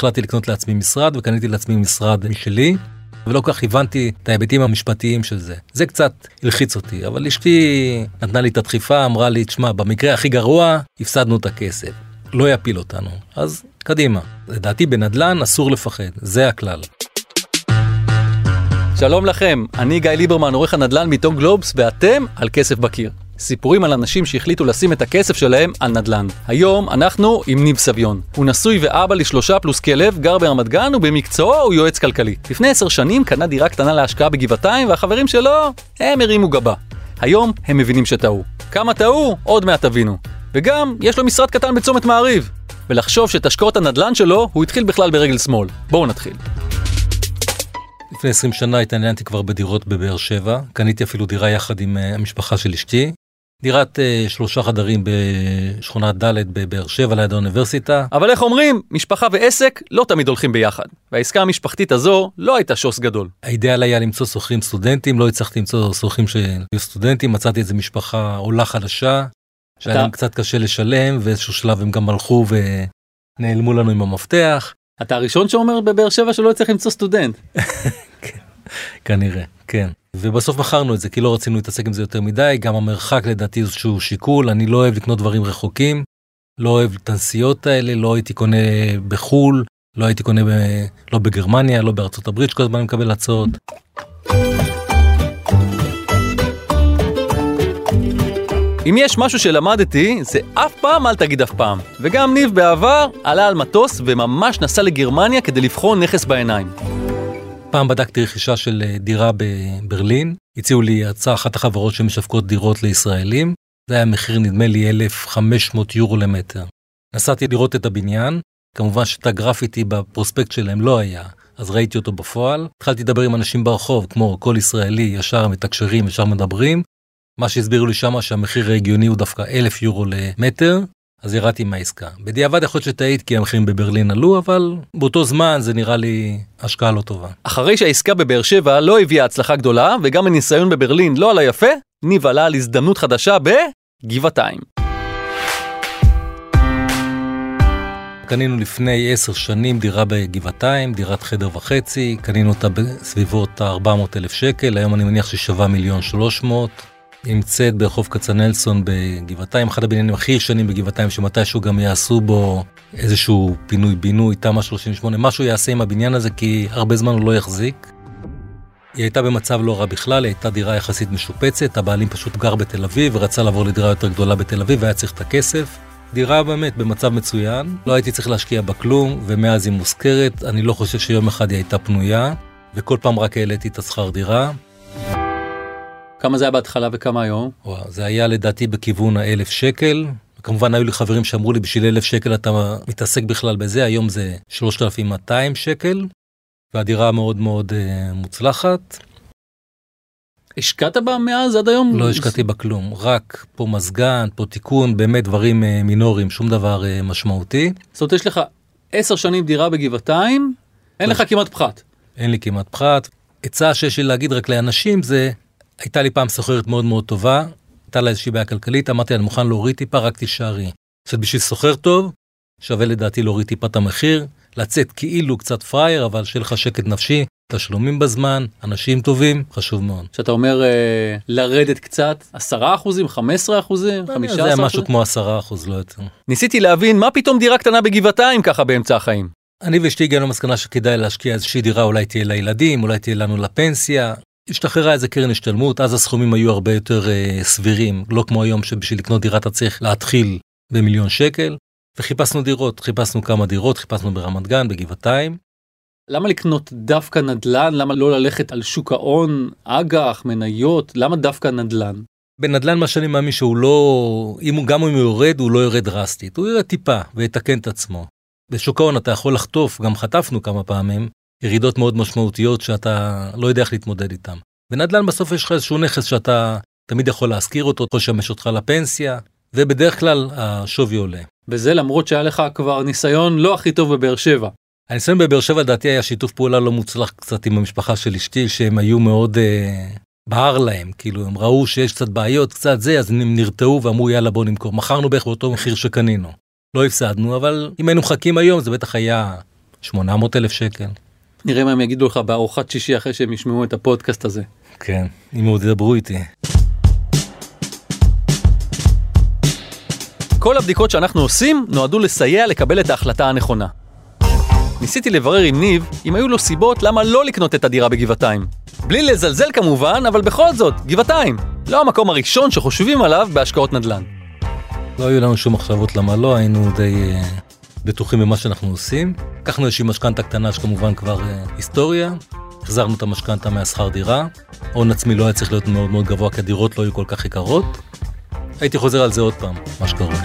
החלטתי לקנות לעצמי משרד וקניתי לעצמי משרד משלי. ולא כל כך הבנתי את ההיבטים המשפטיים של זה. זה קצת הלחיץ אותי, אבל אשתי נתנה לי את הדחיפה, אמרה לי, תשמע, במקרה הכי גרוע, הפסדנו את הכסף. לא יפיל אותנו. אז קדימה. לדעתי בנדל"ן אסור לפחד, זה הכלל. שלום לכם, אני גיא ליברמן, עורך הנדל"ן בעיתון גלובס, ואתם על כסף בקיר. סיפורים על אנשים שהחליטו לשים את הכסף שלהם על נדל"ן. היום אנחנו עם ניב סביון. הוא נשוי ואבא לשלושה פלוס כלב, גר ברמת גן ובמקצועו הוא יועץ כלכלי. לפני עשר שנים קנה דירה קטנה להשקעה בגבעתיים והחברים שלו, הם הרימו גבה. היום הם מבינים שטעו. כמה טעו? עוד מעט תבינו. וגם, יש לו משרד קטן בצומת מעריב. ולחשוב שאת השקעות הנדל"ן שלו, הוא התחיל בכלל ברגל שמאל. בואו נתחיל. לפני 20 שנה התעניינתי כבר בדירות בבאר שבע, קניתי אפילו דירה יחד עם אה, המשפחה של אשתי. דירת uh, שלושה חדרים בשכונת ד' בבאר שבע ליד האוניברסיטה. אבל איך אומרים, משפחה ועסק לא תמיד הולכים ביחד. והעסקה המשפחתית הזו לא הייתה שוס גדול. האידאל היה למצוא שוכרים סטודנטים, לא הצלחתי למצוא שוכרים שהיו סטודנטים, מצאתי איזה משפחה עולה חדשה, שהיה אתה... להם קצת קשה לשלם, ואיזשהו שלב הם גם הלכו ונעלמו לנו עם המפתח. אתה הראשון שאומר בבאר שבע שלא יצליח למצוא סטודנט. כן, כנראה, כן. ובסוף מכרנו את זה כי לא רצינו להתעסק עם זה יותר מדי, גם המרחק לדעתי איזשהו שיקול, אני לא אוהב לקנות דברים רחוקים, לא אוהב את הנסיעות האלה, לא הייתי קונה בחו"ל, לא הייתי קונה ב... לא בגרמניה, לא בארצות הברית, שכל הזמן מקבל הצעות. אם יש משהו שלמדתי, זה אף פעם אל תגיד אף פעם. וגם ניב בעבר עלה על מטוס וממש נסע לגרמניה כדי לבחון נכס בעיניים. פעם בדקתי רכישה של אה, דירה בברלין, הציעו לי הצעה אחת החברות שמשווקות דירות לישראלים, זה היה מחיר נדמה לי 1,500 יורו למטר. נסעתי לראות את הבניין, כמובן שאת הגרפיטי בפרוספקט שלהם לא היה, אז ראיתי אותו בפועל. התחלתי לדבר עם אנשים ברחוב, כמו כל ישראלי, ישר מתקשרים, ישר מדברים. מה שהסבירו לי שמה שהמחיר ההגיוני הוא דווקא 1,000 יורו למטר, אז ירדתי מהעסקה. בדיעבד יכול להיות שטעית כי המחירים בברלין עלו, אבל באותו זמן זה נראה לי השקעה לא טובה. אחרי שהעסקה בבאר שבע לא הביאה הצלחה גדולה, וגם הניסיון בברלין לא עלה יפה, ניב עלה על הזדמנות חדשה בגבעתיים. קנינו לפני עשר שנים דירה בגבעתיים, דירת חדר וחצי, קנינו אותה בסביבות ה-400 אלף שקל, היום אני מניח ששווה מיליון שלוש מאות. נמצאת ברחוב כצנלסון בגבעתיים, אחד הבניינים הכי ישנים בגבעתיים, שמתישהו גם יעשו בו איזשהו פינוי-בינוי, תמ"א 38, משהו יעשה עם הבניין הזה, כי הרבה זמן הוא לא יחזיק. היא הייתה במצב לא רע בכלל, היא הייתה דירה יחסית משופצת, הבעלים פשוט גר בתל אביב ורצה לעבור לדירה יותר גדולה בתל אביב והיה צריך את הכסף. דירה באמת במצב מצוין, לא הייתי צריך להשקיע בה כלום, ומאז היא מושכרת, אני לא חושב שיום אחד היא הייתה פנויה, וכל פעם רק העליתי את השכר דירה. כמה זה היה בהתחלה וכמה היום? וואו, זה היה לדעתי בכיוון האלף שקל. כמובן היו לי חברים שאמרו לי בשביל אלף שקל אתה מתעסק בכלל בזה, היום זה 3,200 שקל, והדירה מאוד מאוד uh, מוצלחת. השקעת בה מאז עד היום? לא השקעתי בה כלום, רק פה מזגן, פה תיקון, באמת דברים uh, מינוריים, שום דבר uh, משמעותי. זאת אומרת יש לך עשר שנים דירה בגבעתיים, אין לא. לך כמעט פחת. אין לי כמעט פחת. עצה שיש לי להגיד רק לאנשים זה הייתה לי פעם סוחרת מאוד מאוד טובה, הייתה לה איזושהי בעיה כלכלית, אמרתי אני מוכן להוריד טיפה, רק תישארי. עכשיו בשביל סוחר טוב, שווה לדעתי להוריד טיפה את המחיר, לצאת כאילו קצת פראייר, אבל שיהיה לך שקט נפשי, תשלומים בזמן, אנשים טובים, חשוב מאוד. כשאתה אומר אה, לרדת קצת, 10 אחוזים, 15 אחוזים, 15 אחוזים? זה משהו כמו 10 אחוז, לא יותר. ניסיתי להבין מה פתאום דירה קטנה בגבעתיים ככה באמצע החיים. אני ואשתי הגענו למסקנה שכדאי להשקיע איזושהי דירה, אולי תהיה לילדים, אולי תהיה לנו לפנסיה. השתחררה איזה קרן השתלמות, אז הסכומים היו הרבה יותר uh, סבירים, לא כמו היום שבשביל לקנות דירה אתה צריך להתחיל במיליון שקל, וחיפשנו דירות, חיפשנו כמה דירות, חיפשנו ברמת גן, בגבעתיים. למה לקנות דווקא נדל"ן? למה לא ללכת על שוק ההון, אג"ח, מניות? למה דווקא נדל"ן? בנדל"ן מה שאני מאמין שהוא לא, אם הוא גם אם הוא יורד, הוא לא יורד דרסטית, הוא יורד טיפה ויתקן את עצמו. בשוק ההון אתה יכול לחטוף, גם חטפנו כמה פעמים, ירידות מאוד משמעותיות שאתה לא יודע איך להתמודד איתן. בנדל"ן בסוף יש לך איזשהו נכס שאתה תמיד יכול להשכיר אותו, יכול לשמש אותך לפנסיה, ובדרך כלל השווי עולה. וזה למרות שהיה לך כבר ניסיון לא הכי טוב בבאר שבע. הניסיון בבאר שבע לדעתי היה שיתוף פעולה לא מוצלח קצת עם המשפחה של אשתי, שהם היו מאוד אה, בער להם, כאילו הם ראו שיש קצת בעיות, קצת זה, אז הם נרתעו ואמרו יאללה בוא נמכור. מכרנו בערך באותו מחיר שקנינו. לא הפסדנו, אבל אם היינו מחכים היום זה בטח היה 800 אלף שקל. נראה מה הם יגידו לך בארוחת שישי אחרי שהם ישמעו את הפודקאסט הזה. כן, אם עוד ידברו איתי. כל הבדיקות שאנחנו עושים נועדו לסייע לקבל את ההחלטה הנכונה. ניסיתי לברר עם ניב אם היו לו סיבות למה לא לקנות את הדירה בגבעתיים. בלי לזלזל כמובן, אבל בכל זאת, גבעתיים. לא המקום הראשון שחושבים עליו בהשקעות נדל"ן. לא היו לנו שום מחשבות למה לא, היינו די uh, בטוחים במה שאנחנו עושים. לקחנו איזושהי משכנתה קטנה שכמובן כבר uh, היסטוריה. החזרנו את המשכנתה מהשכר דירה. הון עצמי לא היה צריך להיות מאוד מאוד גבוה, כי הדירות לא היו כל כך יקרות. הייתי חוזר על זה עוד פעם, מה שקורה.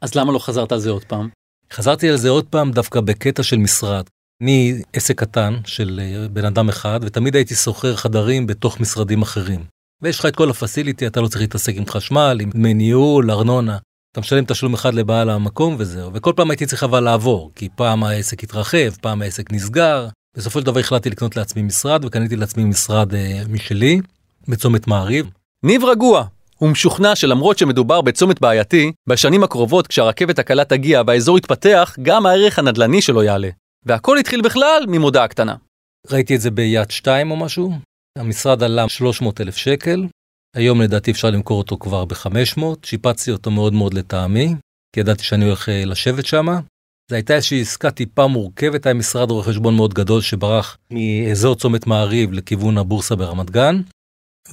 אז למה לא חזרת על זה עוד פעם? חזרתי על זה עוד פעם דווקא בקטע של משרד. אני עסק קטן של אה, בן אדם אחד, ותמיד הייתי שוכר חדרים בתוך משרדים אחרים. ויש לך את כל הפסיליטי, אתה לא צריך להתעסק עם חשמל, עם דמי ניהול, ארנונה. אתה משלם תשלום אחד לבעל המקום וזהו. וכל פעם הייתי צריך אבל לעבור, כי פעם העסק התרחב, פעם העסק נסגר. בסופו של דבר החלטתי לקנות לעצמי משרד, וקניתי לעצמי משרד אה, משלי, בצומת מעריב. ניב רגוע, הוא משוכנע שלמרות שמדובר בצומת בעייתי, בשנים הקרובות כשהרכבת הקלה תגיע והאזור יתפתח, גם הערך הנדל"ני שלו יעלה. והכל התחיל בכלל ממודעה קטנה. ראיתי את זה ביד 2 או משהו, המשרד עלה 300 אלף שקל, היום לדעתי אפשר למכור אותו כבר ב-500, שיפצתי אותו מאוד מאוד לטעמי, כי ידעתי שאני הולך אה, לשבת שם. זו הייתה איזושהי עסקה טיפה מורכבת, היה משרד רואי חשבון מאוד גדול שברח מאזור צומת מעריב לכיוון הבורסה ברמת גן.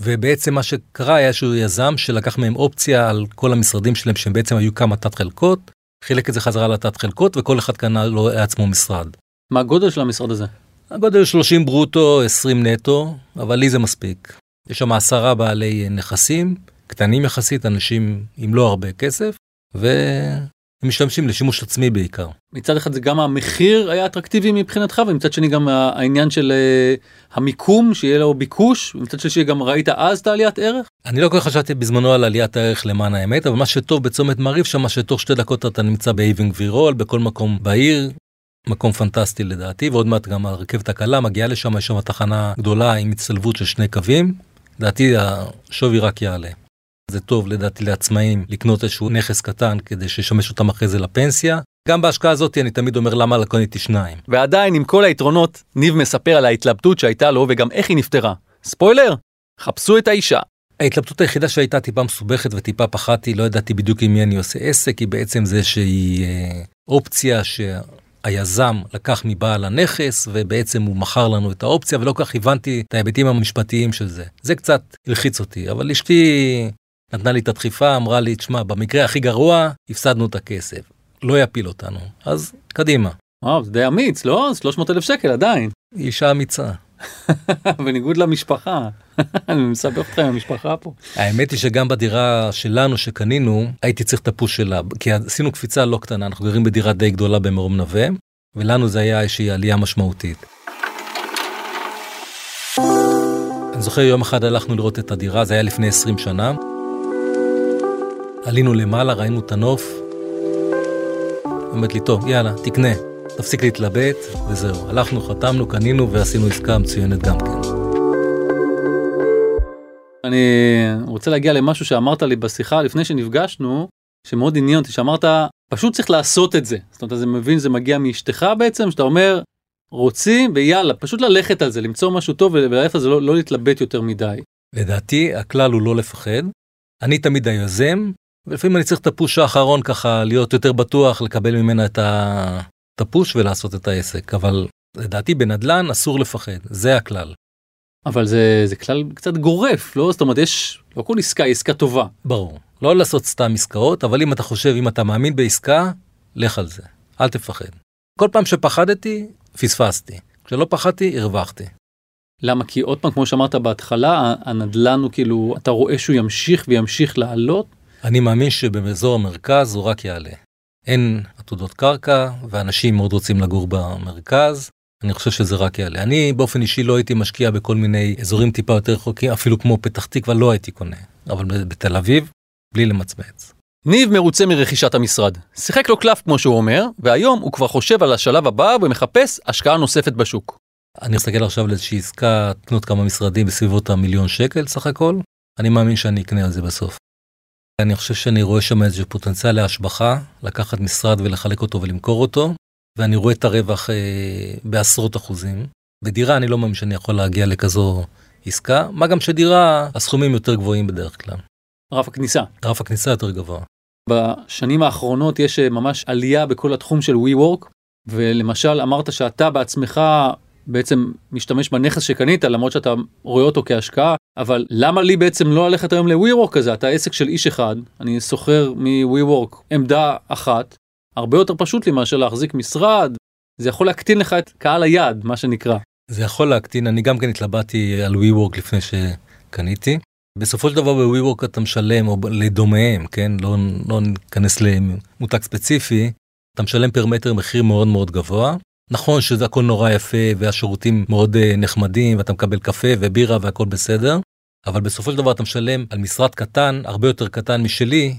ובעצם מה שקרה היה שהוא יזם שלקח מהם אופציה על כל המשרדים שלהם שהם בעצם היו כמה תת חלקות, חילק את זה חזרה לתת חלקות וכל אחד קנה לו לעצמו משרד. מה הגודל של המשרד הזה? הגודל 30 ברוטו, 20 נטו, אבל לי זה מספיק. יש שם עשרה בעלי נכסים, קטנים יחסית, אנשים עם לא הרבה כסף, והם משתמשים לשימוש עצמי בעיקר. מצד אחד זה גם המחיר היה אטרקטיבי מבחינתך, ומצד שני גם העניין של אה, המיקום, שיהיה לו ביקוש, ומצד שני גם ראית אז את העליית ערך? אני לא כל כך חשבתי בזמנו על עליית הערך למען האמת, אבל מה שטוב בצומת מעריב שם, שתוך שתי דקות אתה נמצא באבן גבירול, בכל מקום בעיר, מקום פנטסטי לדעתי, ועוד מעט גם הרכבת הקלה מגיעה לשם, יש שם תחנה גדולה עם הצטלבות של שני קווים, לדעתי השווי רק יעלה. זה טוב לדעתי לעצמאים לקנות איזשהו נכס קטן כדי שישמש אותם אחרי זה לפנסיה. גם בהשקעה הזאת אני תמיד אומר למה לא קניתי שניים. ועדיין עם כל היתרונות, ניב מספר על ההתלבטות שהייתה לו וגם איך היא נפתרה. ספוילר, חפשו את האישה. ההתלבטות היחידה שהייתה טיפה מסובכת וטיפה פחדתי, לא ידעתי בדיוק עם מי אני עושה עסק, היא בעצם זה שהיא אה, אופציה שהיזם לקח מבעל הנכס ובעצם הוא מכר לנו את האופציה ולא כל כך הבנתי את ההיבטים המשפטיים של זה. זה קצת הלחיץ אותי, אבל אשתי נתנה לי את הדחיפה, אמרה לי, תשמע, במקרה הכי גרוע, הפסדנו את הכסף. לא יפיל אותנו. אז קדימה. וואו, זה די אמיץ, לא? 300 אלף שקל עדיין. אישה אמיצה. בניגוד למשפחה. אני מסבך אותך עם המשפחה פה. האמת היא שגם בדירה שלנו שקנינו, הייתי צריך את הפוש שלה, כי עשינו קפיצה לא קטנה, אנחנו גרים בדירה די גדולה במרום נווה, ולנו זה היה איזושהי עלייה משמעותית. אני זוכר יום אחד הלכנו לראות את הדירה, זה היה לפני 20 שנה. עלינו למעלה, ראינו את הנוף. אומרת לי, טוב, יאללה, תקנה. תפסיק להתלבט, וזהו. הלכנו, חתמנו, קנינו ועשינו עסקה מצוינת גם כן. אני רוצה להגיע למשהו שאמרת לי בשיחה לפני שנפגשנו, שמאוד עניין אותי, שאמרת, פשוט צריך לעשות את זה. זאת אומרת, אתה מבין, זה מגיע מאשתך בעצם, שאתה אומר, רוצים ויאללה, פשוט ללכת על זה, למצוא משהו טוב וללכת על זה, לא, לא להתלבט יותר מדי. לדעתי, הכלל הוא לא לפחד. אני תמיד היוזם, ולפעמים אני צריך את הפוש האחרון ככה להיות יותר בטוח לקבל ממנה את, הפוש ולעשות את העסק אבל לדעתי בנדלן אסור לפחד זה הכלל. אבל זה זה כלל קצת גורף לא זאת אומרת יש לא כל עסקה עסקה טובה. ברור לא לעשות סתם עסקאות אבל אם אתה חושב אם אתה מאמין בעסקה לך על זה אל תפחד. כל פעם שפחדתי פספסתי כשלא פחדתי הרווחתי. למה כי עוד פעם כמו שאמרת בהתחלה הנדלן הוא כאילו אתה רואה שהוא ימשיך וימשיך לעלות אני מאמין שבאזור המרכז הוא רק יעלה. אין עתודות קרקע, ואנשים מאוד רוצים לגור במרכז. אני חושב שזה רק יעלה. אני באופן אישי לא הייתי משקיע בכל מיני אזורים טיפה יותר רחוקים, אפילו כמו פתח תקווה לא הייתי קונה. אבל בתל אביב, בלי למצמץ. ניב מרוצה מרכישת המשרד. שיחק לו קלף כמו שהוא אומר, והיום הוא כבר חושב על השלב הבא ומחפש השקעה נוספת בשוק. אני מסתכל עכשיו על איזושהי עסקה, תנות כמה משרדים בסביבות המיליון שקל סך הכל. אני מאמין שאני אקנה על זה בסוף. אני חושב שאני רואה שם איזה פוטנציאל להשבחה, לקחת משרד ולחלק אותו ולמכור אותו. ואני רואה את הרווח אה, בעשרות אחוזים. בדירה אני לא מאמין שאני יכול להגיע לכזו עסקה, מה גם שדירה, הסכומים יותר גבוהים בדרך כלל. רף הכניסה. רף הכניסה יותר גבוה. בשנים האחרונות יש אה, ממש עלייה בכל התחום של WeWork, ולמשל אמרת שאתה בעצמך בעצם משתמש בנכס שקנית למרות שאתה רואה אותו כהשקעה אבל למה לי בעצם לא ללכת היום ל-WeWork כזה אתה עסק של איש אחד אני שוכר מ-WeWork עמדה אחת הרבה יותר פשוט לי מאשר להחזיק משרד זה יכול להקטין לך את קהל היעד מה שנקרא. זה יכול להקטין אני גם כן התלבטתי על WeWork לפני שקניתי. בסופו של דבר ב-WeWork אתה משלם או לדומיהם כן לא, לא ניכנס למותג ספציפי אתה משלם פר מטר מחיר מאוד מאוד גבוה נכון שזה הכל נורא יפה והשירותים מאוד uh, נחמדים ואתה מקבל קפה ובירה והכל בסדר אבל בסופו של דבר אתה משלם על משרד קטן הרבה יותר קטן משלי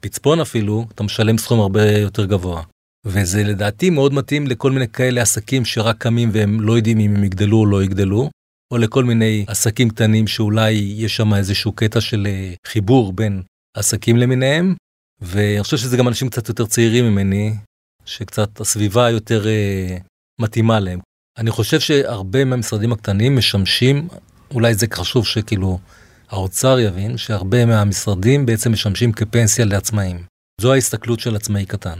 פצפון אפילו אתה משלם סכום הרבה יותר גבוה. וזה לדעתי מאוד מתאים לכל מיני כאלה עסקים שרק קמים והם לא יודעים אם הם יגדלו או לא יגדלו או לכל מיני עסקים קטנים שאולי יש שם איזשהו קטע של אה, חיבור בין עסקים למיניהם ואני חושב שזה גם אנשים קצת יותר צעירים ממני שקצת הסביבה יותר uh, מתאימה להם. אני חושב שהרבה מהמשרדים הקטנים משמשים, אולי זה חשוב שכאילו האוצר יבין, שהרבה מהמשרדים בעצם משמשים כפנסיה לעצמאים. זו ההסתכלות של עצמאי קטן.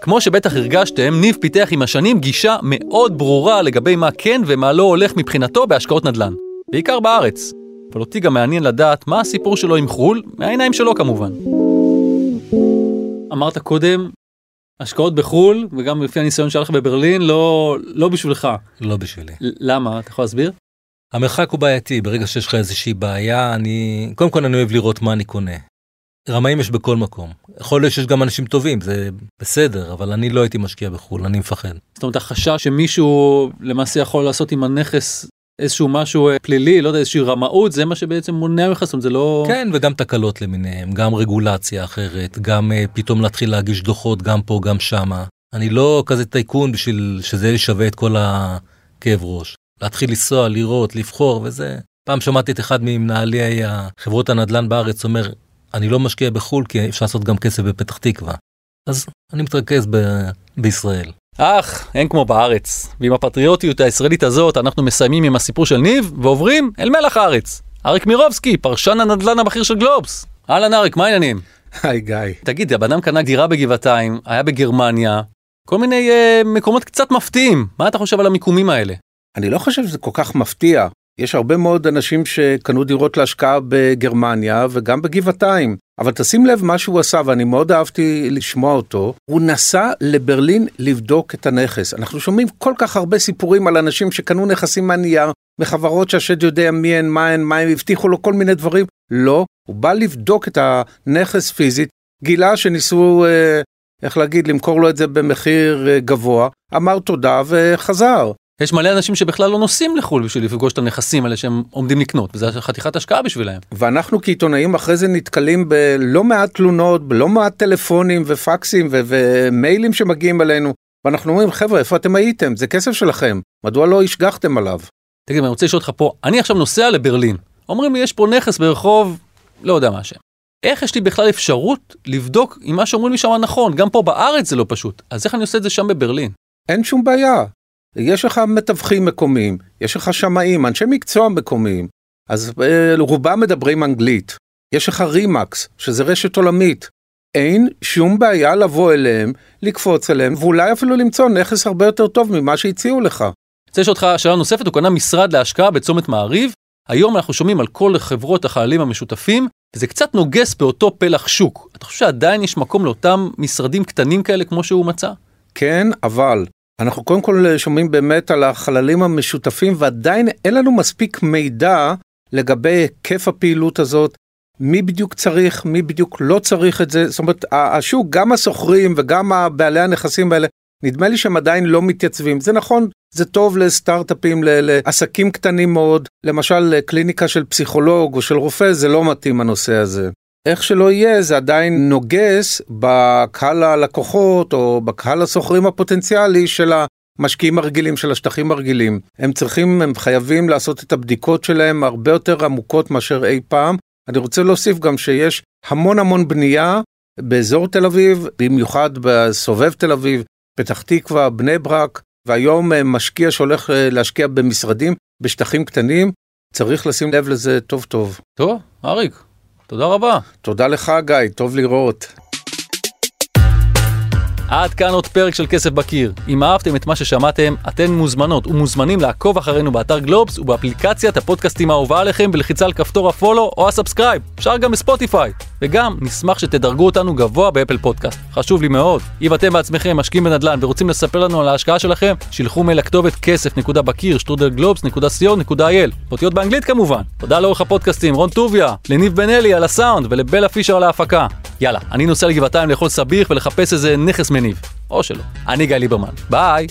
כמו שבטח הרגשתם, ניב פיתח עם השנים גישה מאוד ברורה לגבי מה כן ומה לא הולך מבחינתו בהשקעות נדל"ן. בעיקר בארץ. אבל אותי גם מעניין לדעת מה הסיפור שלו עם חו"ל, מהעיניים שלו כמובן. אמרת קודם, השקעות בחו"ל, וגם לפי הניסיון שלך בברלין, לא, לא בשבילך. לא בשבילי. למה? אתה יכול להסביר? המרחק הוא בעייתי, ברגע שיש לך איזושהי בעיה, אני... קודם כל אני אוהב לראות מה אני קונה. רמאים יש בכל מקום. יכול להיות שיש גם אנשים טובים, זה בסדר, אבל אני לא הייתי משקיע בחו"ל, אני מפחד. זאת אומרת, החשש שמישהו למעשה יכול לעשות עם הנכס איזשהו משהו אה, פלילי, לא יודע, איזושהי רמאות, זה מה שבעצם מונע ממך, זה לא... כן, וגם תקלות למיניהם, גם רגולציה אחרת, גם uh, פתאום להתחיל להגיש דוחות, גם פה, גם שמה. אני לא כזה טייקון בשביל שזה שווה את כל הכאב ראש. להתחיל לנסוע, לראות, לבחור וזה. פעם שמעתי את אחד ממנהלי חברות הנדל"ן בארץ אומר, אני לא משקיע בחו"ל כי אפשר לעשות גם כסף בפתח תקווה. אז אני מתרכז ב- בישראל. אך, אין כמו בארץ. ועם הפטריוטיות הישראלית הזאת, אנחנו מסיימים עם הסיפור של ניב, ועוברים אל מלח הארץ. אריק מירובסקי, פרשן הנדל"ן הבכיר של גלובס. אהלן אריק, מה העניינים? היי גיא. תגיד, הבן אדם קנה דירה בגבעתיים, היה בגרמניה, כל מיני uh, מקומות קצת מפתיעים. מה אתה חושב על המיקומים האלה? אני לא חושב שזה כל כך מפתיע. יש הרבה מאוד אנשים שקנו דירות להשקעה בגרמניה וגם בגבעתיים. אבל תשים לב מה שהוא עשה ואני מאוד אהבתי לשמוע אותו, הוא נסע לברלין לבדוק את הנכס. אנחנו שומעים כל כך הרבה סיפורים על אנשים שקנו נכסים מהנייר, מחברות שהשד יודע מי הן, מה הן, מה הם הבטיחו לו כל מיני דברים. לא, הוא בא לבדוק את הנכס פיזית, גילה שניסו, אה, איך להגיד, למכור לו את זה במחיר אה, גבוה, אמר תודה וחזר. יש מלא אנשים שבכלל לא נוסעים לחו"ל בשביל לפגוש את הנכסים האלה שהם עומדים לקנות, וזה חתיכת השקעה בשבילהם. ואנחנו כעיתונאים אחרי זה נתקלים בלא מעט תלונות, בלא מעט טלפונים ופקסים ו- ומיילים שמגיעים אלינו, ואנחנו אומרים חבר'ה איפה אתם הייתם? זה כסף שלכם, מדוע לא השגחתם עליו? תגיד, אני רוצה לשאול אותך פה, אני עכשיו נוסע לברלין, אומרים לי יש פה נכס ברחוב, לא יודע מה השם. איך יש לי בכלל אפשרות לבדוק אם מה שאומרים לי שם נכון? גם פה בארץ זה לא פשוט, אז איך אני עושה את זה שם בברלין? אין שום בעיה, יש לך מתווכים מקומיים, יש לך שמאים, אנשי מקצוע מקומיים, אז אה, רובם מדברים אנגלית. יש לך רימקס, שזה רשת עולמית. אין שום בעיה לבוא אליהם, לקפוץ אליהם, ואולי אפילו למצוא נכס הרבה יותר טוב ממה שהציעו לך. רוצה לשאול אותך שאלה נוספת, הוא קנה משרד להשקעה בצומת מעריב, היום אנחנו שומעים על כל חברות החיילים המשותפים, וזה קצת נוגס באותו פלח שוק. אתה חושב שעדיין יש מקום לאותם משרדים קטנים כאלה כמו שהוא מצא? כן, אבל אנחנו קודם כל שומעים באמת על החללים המשותפים ועדיין אין לנו מספיק מידע לגבי היקף הפעילות הזאת, מי בדיוק צריך, מי בדיוק לא צריך את זה, זאת אומרת השוק, גם השוכרים וגם בעלי הנכסים האלה, נדמה לי שהם עדיין לא מתייצבים. זה נכון, זה טוב לסטארט-אפים, לעסקים קטנים מאוד, למשל קליניקה של פסיכולוג או של רופא, זה לא מתאים הנושא הזה. איך שלא יהיה זה עדיין נוגס בקהל הלקוחות או בקהל הסוחרים הפוטנציאלי של המשקיעים הרגילים של השטחים הרגילים. הם צריכים, הם חייבים לעשות את הבדיקות שלהם הרבה יותר עמוקות מאשר אי פעם. אני רוצה להוסיף גם שיש המון המון בנייה באזור תל אביב, במיוחד בסובב תל אביב, פתח תקווה, בני ברק, והיום אה, משקיע שהולך אה, להשקיע במשרדים בשטחים קטנים, צריך לשים לב לזה טוב טוב. טוב, אריק, תודה רבה. תודה לך גיא, טוב לראות. עד כאן עוד פרק של כסף בקיר. אם אהבתם את מה ששמעתם, אתן מוזמנות ומוזמנים לעקוב אחרינו באתר גלובס ובאפליקציית הפודקאסטים האהובה עליכם בלחיצה על כפתור ה follow או ה subscribe. אפשר גם בספוטיפיי. וגם, נשמח שתדרגו אותנו גבוה באפל פודקאסט. חשוב לי מאוד. אם אתם בעצמכם משקיעים בנדל"ן ורוצים לספר לנו על ההשקעה שלכם, שילחו מייל לכתובת כסף.בקיר שטרודל גלובס.co.il. אותיות באנגלית כמובן. תודה לעורך הפודקאסטים, רון טוביה, לניב בן אלי על הסאונד ולבלה פישר על ההפקה. יאללה, אני נוסע לגבעתיים לאכול סביח ולחפש איזה נכס מניב. או שלא. אני גיא ליברמן. ביי!